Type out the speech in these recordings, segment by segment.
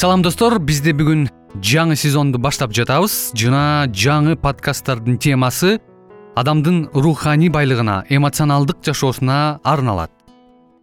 салам достор. Бизде бүгүн жаңы сезонду баштап жатабыз. Жана жаңы подкасттардын темасы адамдын руханий байлыгына эмоционалдык жашоосуна арналат.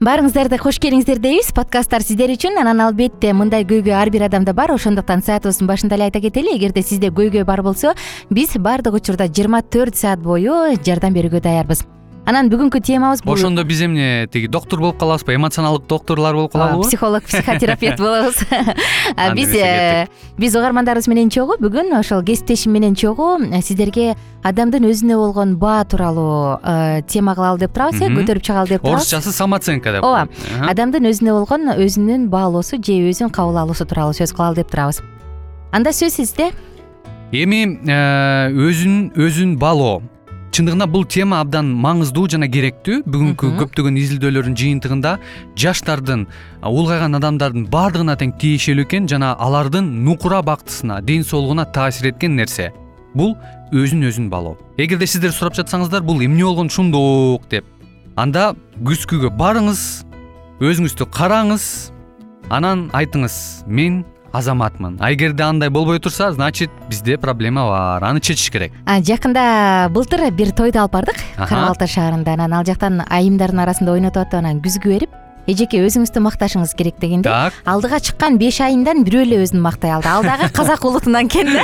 Баарыңыздарды кош келиңиздер дейбиз. Подкасттар сиздер үчүн анан албетте мындай көйгөй ар бир адамда бар. Ошондуктан саатыбыздын башында эле айта кетели. Эгерде сизде көйгөй бар болсо биз баардык учурда жыйырма төрт саат бою жардам берүүгө даярбыз анан бүгүнкү темабыз бул. Ошондо биз эмне тиги доктур болуп калабызбы эмоционалдык докторлор болуп калабызбы психолог психотерапевт болобуз. Биз э, биз угармандарыбыз менен чогуу. Бүгүн ошол кесиптешим менен чогуу э, сиздерге адамдын өзүнө болгон баа тууралуу э, тема кылалы деп турабыз э көтөрүп чыгалы деп турабыз. Орусчасы самооценка деп. Ооба адамдын өзүнө болгон өзүнүн баалоосу же өзүн кабыл алуусу тууралуу сөз кылалы деп турабыз. Анда сөз сизде. Эми өзүн өзүн баалоо чындыгында бул тема абдан маңыздуу жана керектүү. Бүгүнкү көптөгөн изилдөөлөрдүн жыйынтыгында жаштардын улгайган адамдардын баардыгына тең тиешелүү экен жана алардын нукура бактысына ден соолугуна таасир эткен нерсе. Бул өзүн өзүн баалоо. Эгерде сиздер сурап жатсаңыздар бул эмне болгон ушундук деп. Анда күзгүгө барыңыз өзүңүздү караңыз анан айтыңыз мен азаматмын. А эгерде андай болбой турса значит бизде проблема бар. Аны чечиш керек. Жакында былтыр бир тойду алып бардык. Кара балта шаарында анан ал жактан айымдардын арасында ойнотуп атып анан күзгү берип эжеке өзүңүздү макташыңыз керек дегенде так. алдыга чыккан беш айымдан бирөө эле өзүн мактай алды. Ал дагы казак улутунан экен да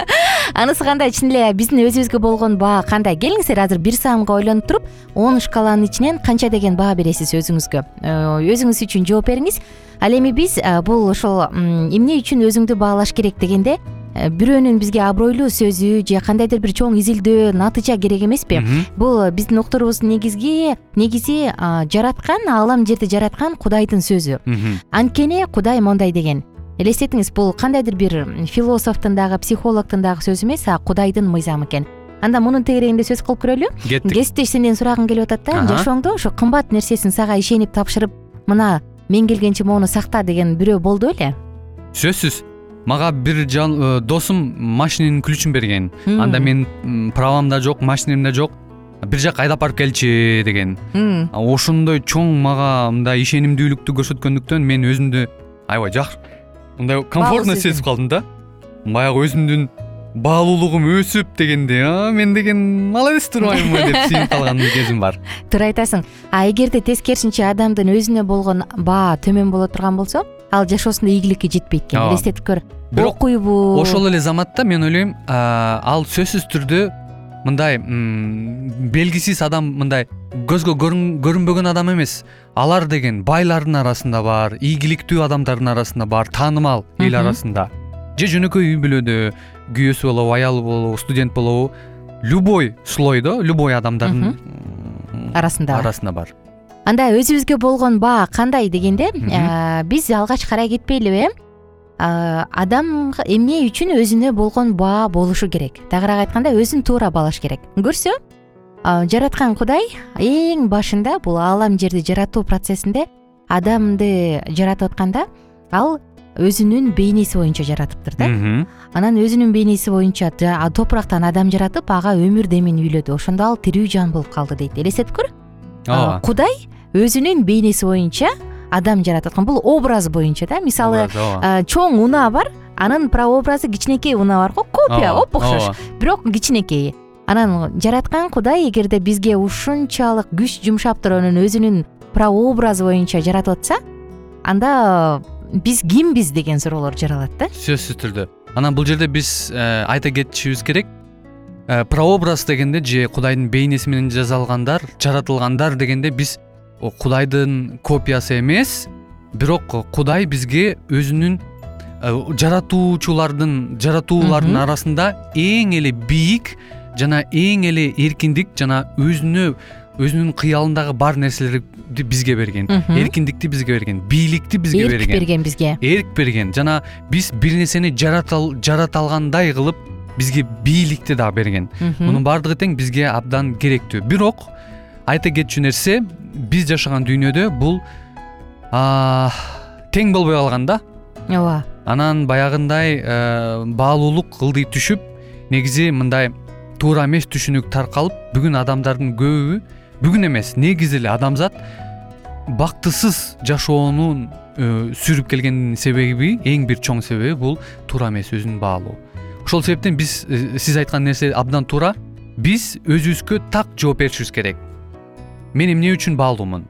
анысы кандай? Чын эле биздин өзүбүзгө болгон баа кандай? Келиңиздер азыр бир саамга ойлонуп туруп он шкаланын ичинен канча деген баа бересиз өзүңүзгө? Э, өзүңүз үчүн жооп бериңиз ал эми биз э, бул ошол эмне үчүн өзүңдү баалаш керек дегенде э, бирөөнүн бизге абройлуу сөзү же кандайдыр бир чоң изилдөө натыйжа керек эмеспи? Бул биздин докторубуздун негизги негизи жараткан аалам жерди жараткан кудайдын сөзү. Анткени кудай мондай деген. Элестетиңиз бул кандайдыр бир философтун дагы психологдун дагы сөзү эмес а кудайдын мыйзамы экен. Анда мунун тегерегинде сөз кылып көрөлү? Кеттик. Кесиптеш сенден сурагым келип атат да жашооңдо ошо кымбат нерсесин сага ишенип тапшырып мына мен келгенче могуну сакта деген бирөө болду беле сөзсүз. Мага бир э, досум машиненин ключун берген. Анда менин правам да жок машинем да жок. Бир жака айдап барып келчи деген. Ошондой чоң мага мындай ишенимдүүлүктү көрсөткөндүктөн мен өзүмдү аябай жакшы мындай комфортно сезип калдым да. Баягы өзүмдүн баалуулугум өсүп дегендей а мен деген молодец турбаймынбы деп сүйүнүп калган кезим бар. Туура айтасың а эгерде тескерисинче адамдын өзүнө болгон баа төмөн боло турган болсо ал жашоосунда ийгиликке жетпейт экен элестетип көр. Окуйбу. ошол эле заматта мен ойлойм ал сөзсүз түрдө мындай белгисиз адам мындай көзгө көрүнбөгөн адам эмес. Алар деген байлардын арасында бар ийгиликтүү адамдардын арасында бар таанымал эл арасында же жөнөкөй үй бүлөдө күйөөсү болобу аялы болобу студент болобу любой слойдо любой адамдардын арасында арасында бар. Анда өзүбүзгө болгон баа кандай дегенде биз алгач карай кетпейлиби э адам эмне үчүн өзүнө болгон баа болушу керек? Тагыраак айтканда өзүн туура баалаш керек. Көрсө жараткан кудай эң башында бул аалам жерди жаратуу процессинде адамды жаратып атканда ал өзүнүн бейнеси боюнча жаратыптыр да. Анан өзүнүн бейнеси боюнча топурактан адам жаратып ага өмүр демин үйлөдү. Ошондо ал тирүү жан болуп калды дейт. Элестетип көр ооба. Кудай өзүнүн бейнеси боюнча адам жаратып аткан бул образ боюнча да. Мисалы чоң унаа бар анын прообразы кичинекей унаа бар го копия оп окшош. бирок кичинекей. Анан жараткан кудай эгерде бизге ушунчалык күч жумшап туруп анан өзүнүн прообразы боюнча жаратып атса анда биз кимбиз деген суроолор жаралат да. Сөзсүз түрдө. Анан бул жерде биз э, айта кетишибиз керек. Э, прообраз дегенде же кудайдын бейнеси менен жасалгандар жаратылгандар дегенде биз кудайдын копиясы эмес. Бирок кудай бизге өзүнүн э, жаратуучулардын жаратуулардын арасында эң эле бийик жана эң эле эркиндик жана өзүнө өзүнүн кыялындагы бар нерселерди бизге берген. Эркиндикти бизге берген бийликти бизге берген эрк берген. бизге. Эрк берген. Жана биз бир нерсени жарата алгандай кылып бизге бийликти дагы берген. Мунун баардыгы тең бизге абдан керектүү. Бирок айта кетчү нерсе биз жашаган дүйнөдө бул тең болбой калган да ооба. анан баягындай э, баалуулук ылдый түшүп негизи мындай туура эмес түшүнүк таркалып бүгүн адамдардын көбү бүгүн эмес негизи эле адамзат бактысыз жашоонун э, сүрүп келгенин себеби эң бир чоң себеби бул туура эмес өзүн баалоо. Ошол себептен биз э, сиз айткан нерсе абдан туура. Биз өзүбүзгө так жооп беришибиз керек. Мен эмне үчүн баалуумун?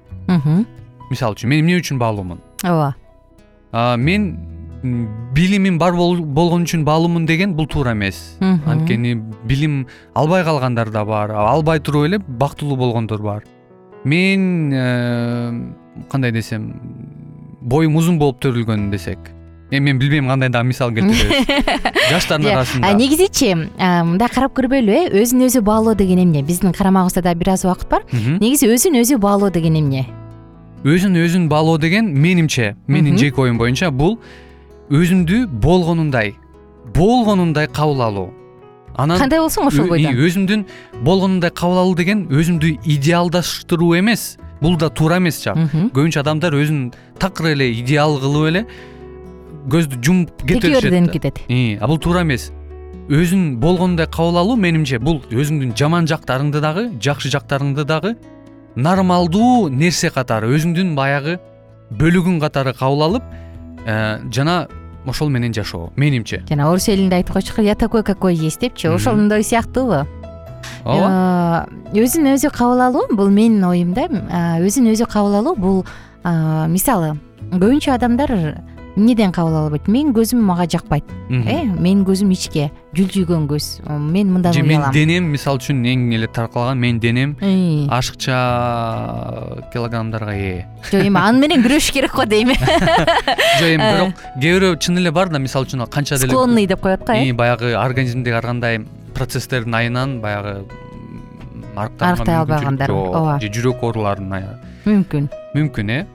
Мисалы үчүн мен эмне үчүн баалуумун? Ооба. Мен билимим бар болгон үчүн баалуумун деген бул туура эмес. Анткени билим албай калгандар да бар албай туруп эле бактылуу болгондор бар. Мен э, кандай десем боюм узун болуп төрүлгөн десек эми мен билбейм кандай дагы мисал келтиребиз жаштардын арасында. негизичи мындай карап көрбөйлүбү э өзүн өзү баалоо деген эмне? Биздин карамагыбызда дагы бир аз убакыт бар. Негизи өзүн өзү баалоо деген эмне? Өзүн өзүн баалоо деген менимче менин жеке оюм боюнча бул өзүмдү болгонундай болгонундай кабыл алуу. Анан кандай болсоң ошол бойдон? өзүмдүн болгонундай кабыл алуу деген өзүмдү идеалдаштыруу эмес. Бул да туура эмес жак көбүнчө адамдар өзүн такыр эле идеал кылып эле көздү жумуп кете беришет текеберденип кетет. А бул туура эмес. Өзүң болгонундай кабыл алуу менимче бул өзүңдүн жаман жактарыңды дагы жакшы жактарыңды дагы нормалдуу нерсе катары өзүңдүн баягы бөлүгүң катары кабыл алып э, жана ошол менен жашоо менимче. Жана орус элинде айтып коечук я такой какой есть депчи. Ошондой сыяктуубу ооба. Э, өзүн өзү кабыл алуу бул менин оюмда. Э, өзүн өзү кабыл алуу бул мисалы көбүнчө адамдар эмнеден кабыл албайт? Менин көзүм мага жакпайт. Э менин көзүм ичке жүлжүйгөн көз. Мен мындан же менин денем мисалы үчүн эң эле таркалган менин денем ашыкча килограммдарга ээ. Жок эми аны менен күрөшүш керек го дейм. Жок эми бирок кээ бирөө чын эле бар да мисалы үчүн канча деле склонный деп коет го э. Баягы организмдеги ар кандай процесстердин айынан баягы арыктай албагандар ооба. Же жүрөк ооруларына мүмкүн. мүмкүн э.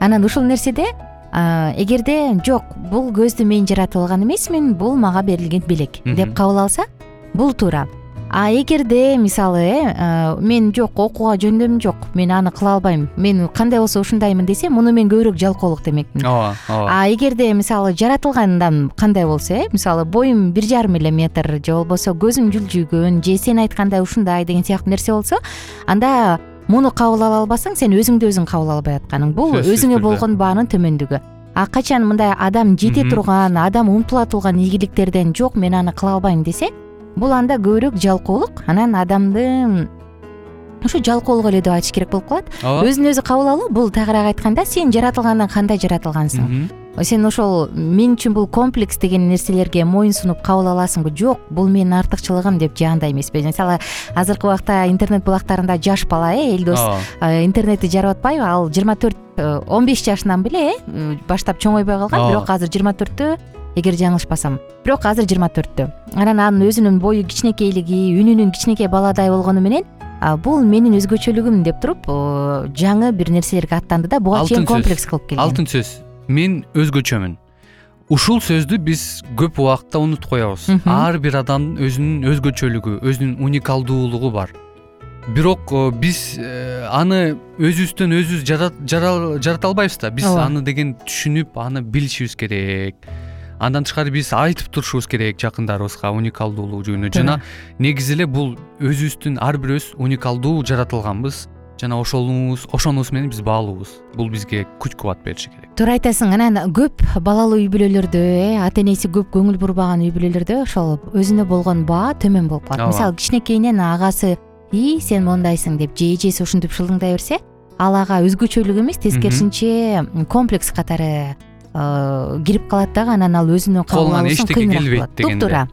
Анан ушул нерседе эгерде жок бул көздү мен жаратып алган эмесмин бул мага берилген белек деп кабыл алса бул туура. А эгерде мисалы э мен жок окууга жөндөмүм жок мен аны кыла албайм мен кандай болсо ушундаймын десе муну мен көбүрөөк жалкоолук демекмин ооба ооба. А эгерде мисалы жаратылгандан кандай болсо э мисалы боюм бир жарым эле метр же болбосо көзүм жүлжүйгөн же сен айткандай ушундай деген сыяктуу нерсе болсо анда муну кабыл ала албасаң сен өзүңдү өзүң кабыл албай атканың. Бул өзүңө болгон баанын төмөндүгү. А качан мындай адам жете турган адам умтула турган ийгиликтерден жок мен аны кыла албайм десе бул анда көбүрөөк жалкоолук анан адамды ушу жалкоолук эле деп айтыш керек болуп калат. Ооба. Өзүн өзү кабыл алуу бул тагыраак айтканда сен жаратылгандан кандай жаратылгансың сен ошол мен үчүн бул комплекс деген нерселерге моюн сунуп кабыл аласыңбы? Жок бул менин артыкчылыгым деп же эмеспи. Мисалы азыркы убакта интернет булактарында жаш бала э элдос интернетти жарап атпайбы ал жыйырма төрт э, он беш жашынан беле э баштап чоңойбой калган бирок азыр жыйырма төрттө эгер жаңылышпасам. Бирок азыр жыйырма төрттө анан анын өзүнүн бою кичинекейлиги үнүнүн кичинекей баладай болгону менен бул менин өзгөчөлүгүм деп туруп жаңы бир нерселерге аттанды да буга чейин комплекс кылып келген. Алтын сөз мен өзгөчөмүн. Ушул сөздү биз көп убакытта унутуп коебуз. Ар бир адамдын өзүнүн өзгөчөлүгү өзүнүн уникалдуулугу бар. Бирок э, биз э, аны өзүбүздөн өзүбүз жарата албайбыз да. Биз аны деген түшүнүп аны билишибиз керек. Андан тышкары биз айтып турушубуз керек жакындарыбызга уникалдуулугу жөнүндө жана негизи эле бул өзүбүздүн ар бирөөбүз уникалдуу жаратылганбыз жана ошонубуз ошонубуз менен биз баалуубуз. Бул бизге күч кубат бериши керек. Туура айтасың анан көп балалуу үй бүлөлөрдө э ата энеси көп көңүл бурбаган үй бүлөлөрдө ошол өзүнө болгон баа төмөн болуп калат. Мисалы кичинекейинен агасы ии сен моундайсың деп же эжеси ушинтип шылыңдай берсе ал ага өзгөчөлүк эмес тескерисинче комплекс катары э, кирип калат дагы анан ал өзүнө кабыл колунан эчтеке келбейт дегендей туп туура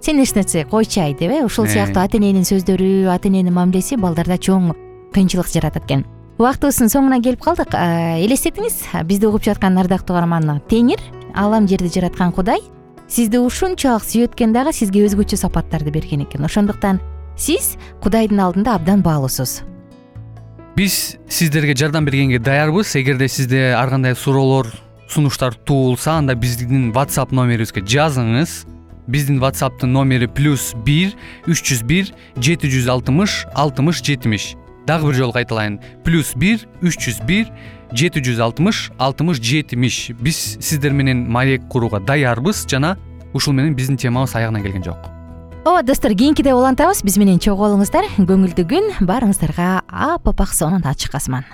сен эч нерсе койчу деп э ушул сыяктуу ата эненин сөздөрү ата эненин мамилеси балдарда чоң кыйынчылык жаратат экен. Убактыбыздын соңуна келип калдык. Элестетиңиз бизди угуп жаткан ардактуу угарман теңир аалам жерди жараткан кудай сизди ушунчалык сүйөт экен дагы сизге өзгөчө сапаттарды берген экен. Ошондуктан сиз кудайдын алдында абдан баалуусуз. Биз сиздерге жардам бергенге даярбыз. Эгерде сизде ар кандай суроолор сунуштар туулса анда биздин whatsapp номерибизге жазыңыз. Биздин whatsappтын номери плюс бир үч жүз бир жети жүз алтымыш алтымыш жетимиш дагы бир жолу кайталайын. Плюс бир үч жүз бир жети жүз алтымыш алтымыш жетимиш. Биз сиздер менен маек курууга даярбыз жана ушул менен биздин темабыз аягына келген жок. Ооба достор кийинкиде улантабыз. Биз менен чогуу болуңуздар көңүлдүү күн баарыңыздарга апапак сонун ачык асман